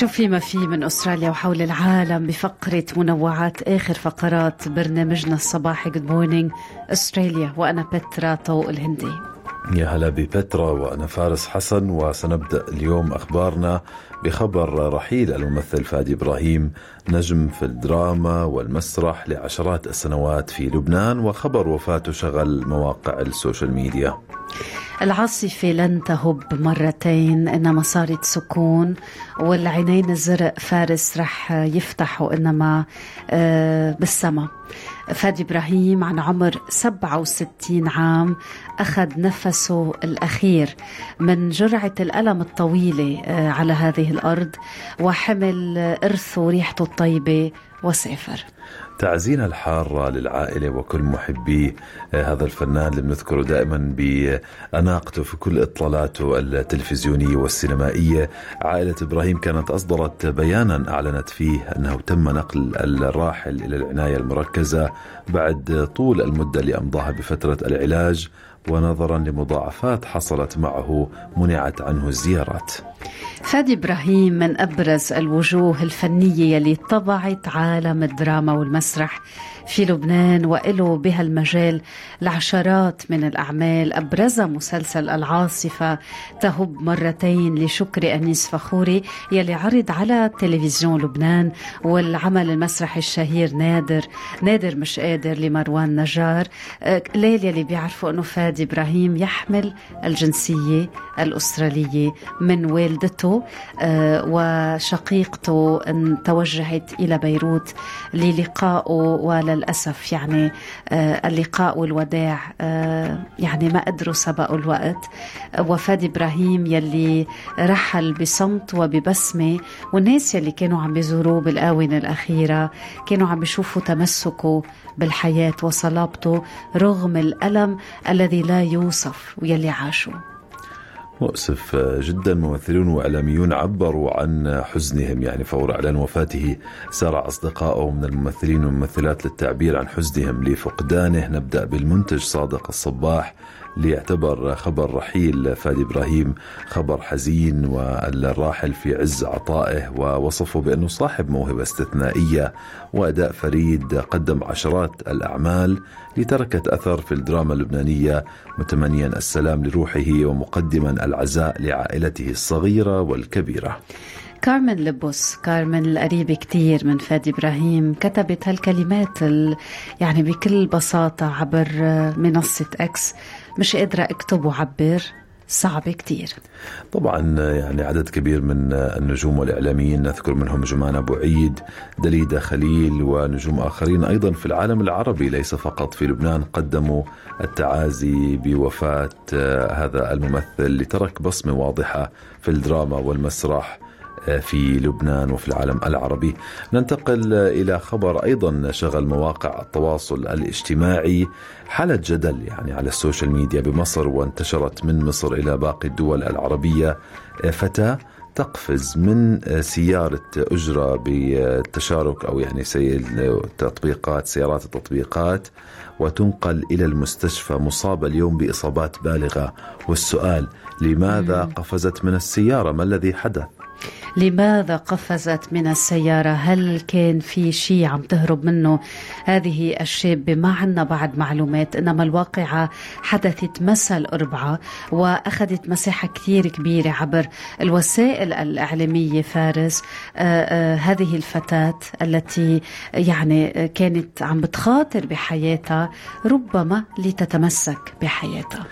شو في ما في من أستراليا وحول العالم بفقرة منوعات آخر فقرات برنامجنا الصباحي Good Morning Australia وأنا بترا طوق الهندي. يا هلا ببترا وأنا فارس حسن وسنبدأ اليوم أخبارنا بخبر رحيل الممثل فادي إبراهيم نجم في الدراما والمسرح لعشرات السنوات في لبنان وخبر وفاته شغل مواقع السوشيال ميديا. العاصفة لن تهب مرتين إنما صارت سكون والعينين الزرق فارس رح يفتحوا إنما آه، بالسما. فادي إبراهيم عن عمر 67 عام أخذ نفسه الأخير من جرعة الألم الطويلة آه، على هذه الأرض وحمل إرثه وريحته الطيبة وسافر. تعزينا الحارة للعائلة وكل محبي. آه، هذا الفنان اللي بنذكره دائما بأناقته في كل إطلالاته التلفزيونية والسينمائية. عائلة إبراهيم كانت أصدرت بيانا أعلنت فيه أنه تم نقل الراحل إلى العناية المركزة بعد طول المدة اللي أمضاها بفترة العلاج ونظرا لمضاعفات حصلت معه منعت عنه الزيارات. فادي إبراهيم من أبرز الوجوه الفنية يلي طبعت عالم الدراما والمسرح. في لبنان وله بهالمجال العشرات من الأعمال أبرزها مسلسل العاصفة. تهب مرتين لشكر أنيس فخوري يلي عرض على تلفزيون لبنان والعمل المسرحي الشهير نادر. نادر مش قادر لمروان نجار. آه، ليل يلي بيعرفوا أنه فادي إبراهيم يحمل الجنسية الأسترالية من والدته آه، وشقيقته توجهت إلى بيروت للقائه ولل للأسف يعني آه، اللقاء والوداع آه، يعني ما قدروا سبقوا الوقت. وفاد إبراهيم يلي رحل بصمت وببسمة والناس يلي كانوا عم بيزوروه بالآونة الأخيرة كانوا عم بيشوفوا تمسكه بالحياة وصلابته رغم الألم الذي لا يوصف ويلي عاشوا. مؤسف جدا ممثلون وإعلاميون عبروا عن حزنهم. يعني فور إعلان وفاته سارع اصدقائه من الممثلين والممثلات للتعبير عن حزنهم لفقدانه. نبدأ بالمنتج صادق الصباح ليعتبر خبر رحيل. فادي إبراهيم خبر حزين والراحل في عز عطائه ووصفه بأنه صاحب موهبة استثنائية. وأداء فريد قدم عشرات الأعمال لتركت أثر في الدراما اللبنانية. متمنيا السلام لروحه ومقدما العزاء لعائلته الصغيرة والكبيرة. كارمن لبوس كارمن القريبة كتير من فادي إبراهيم كتبت هالكلمات يعني بكل بساطة عبر منصة أكس مش قادرة أكتب وعبر صعب كتير. طبعا يعني عدد كبير من النجوم والإعلاميين نذكر منهم جمان أبو عيد دليدة خليل ونجوم آخرين أيضا في العالم العربي ليس فقط في لبنان قدموا التعازي بوفاة هذا الممثل اللي ترك بصمة واضحة في الدراما والمسرح. في لبنان وفي العالم العربي. ننتقل إلى خبر أيضا شغل مواقع التواصل الاجتماعي. حالة جدل يعني على السوشيال ميديا بمصر وانتشرت من مصر إلى باقي الدول العربية. فتاة تقفز من سيارة أجرة بالتشارك أو يعني تطبيقات سيارات التطبيقات وتنقل إلى المستشفى مصابة اليوم بإصابات بالغة. والسؤال لماذا قفزت من السيارة؟ ما الذي حدث؟ لماذا قفزت من السيارة؟ هل كان في شيء عم تهرب منه؟ هذه الشابة ما عنا بعد معلومات إنما الواقعة حدثت مساء الأربعاء وأخذت مساحة كثير كبيرة عبر الوسائل الإعلامية فارس. آه، آه، هذه الفتاة التي يعني كانت عم بتخاطر بحياتها ربما لتتمسك بحياتها.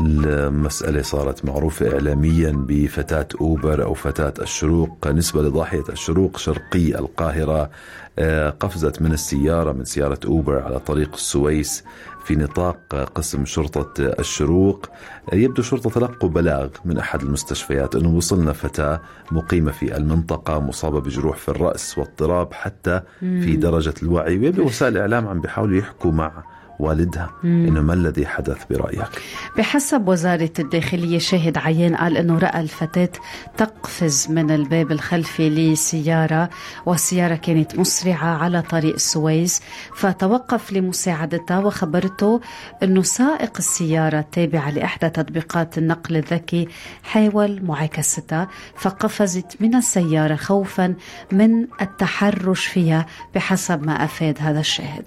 المسألة صارت معروفة إعلاميا بفتاة أوبر أو فتاة الشروق. نسبة لضاحية الشروق شرقي القاهرة آه، قفزت من السيارة من سيارة أوبر على طريق السويس في نطاق قسم شرطة الشروق. يبدو شرطة تلقوا بلاغ من أحد المستشفيات أنه وصلنا فتاة مقيمة في المنطقة مصابة بجروح في الرأس واضطراب حتى في درجة الوعي. ويبدو وسائل الإعلام عم بيحاولوا يحكوا مع والدها. إنه ما الذي حدث برأيك؟ بحسب وزارة الداخلية شاهد عيان قال إنه رأى الفتاة تقفز من الباب الخلفي لسيارة والسيارة كانت مسرعة على طريق السويس فتوقف لمساعدتها وخبرته إنه سائق السيارة التابعة لإحدى تطبيقات النقل الذكي حاول معاكستها فقفزت من السيارة خوفا من التحرش فيها بحسب ما أفاد هذا الشاهد.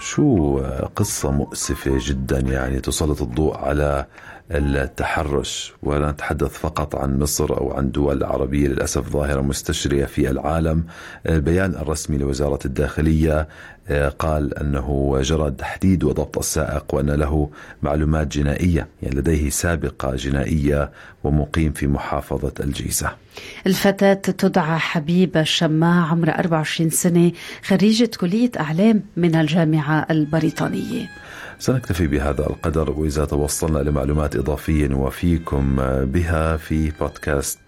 شو قصة مؤسفة جدا يعني تسلط الضوء على التحرش؟ ولا نتحدث فقط عن مصر أو عن دول عربية للأسف ظاهرة مستشرية في العالم. البيان الرسمي لوزارة الداخلية آه، قال أنه جرى تحديد وضبط السائق وأن له معلومات جنائية يعني لديه سابقة جنائية ومقيم في محافظة الجيزة. الفتاة تدعى حبيبة الشماع عمرها 24 سنة خريجة كلية إعلام من الجامعة البريطانية. سنكتفي بهذا القدر وإذا توصلنا لمعلومات إضافية نوافيكم بها في بودكاست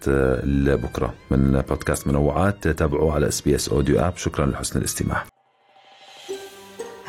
لبكرة. من بودكاست منوعات تابعوه على SBS Audio app. شكرا لحسن الاستماع.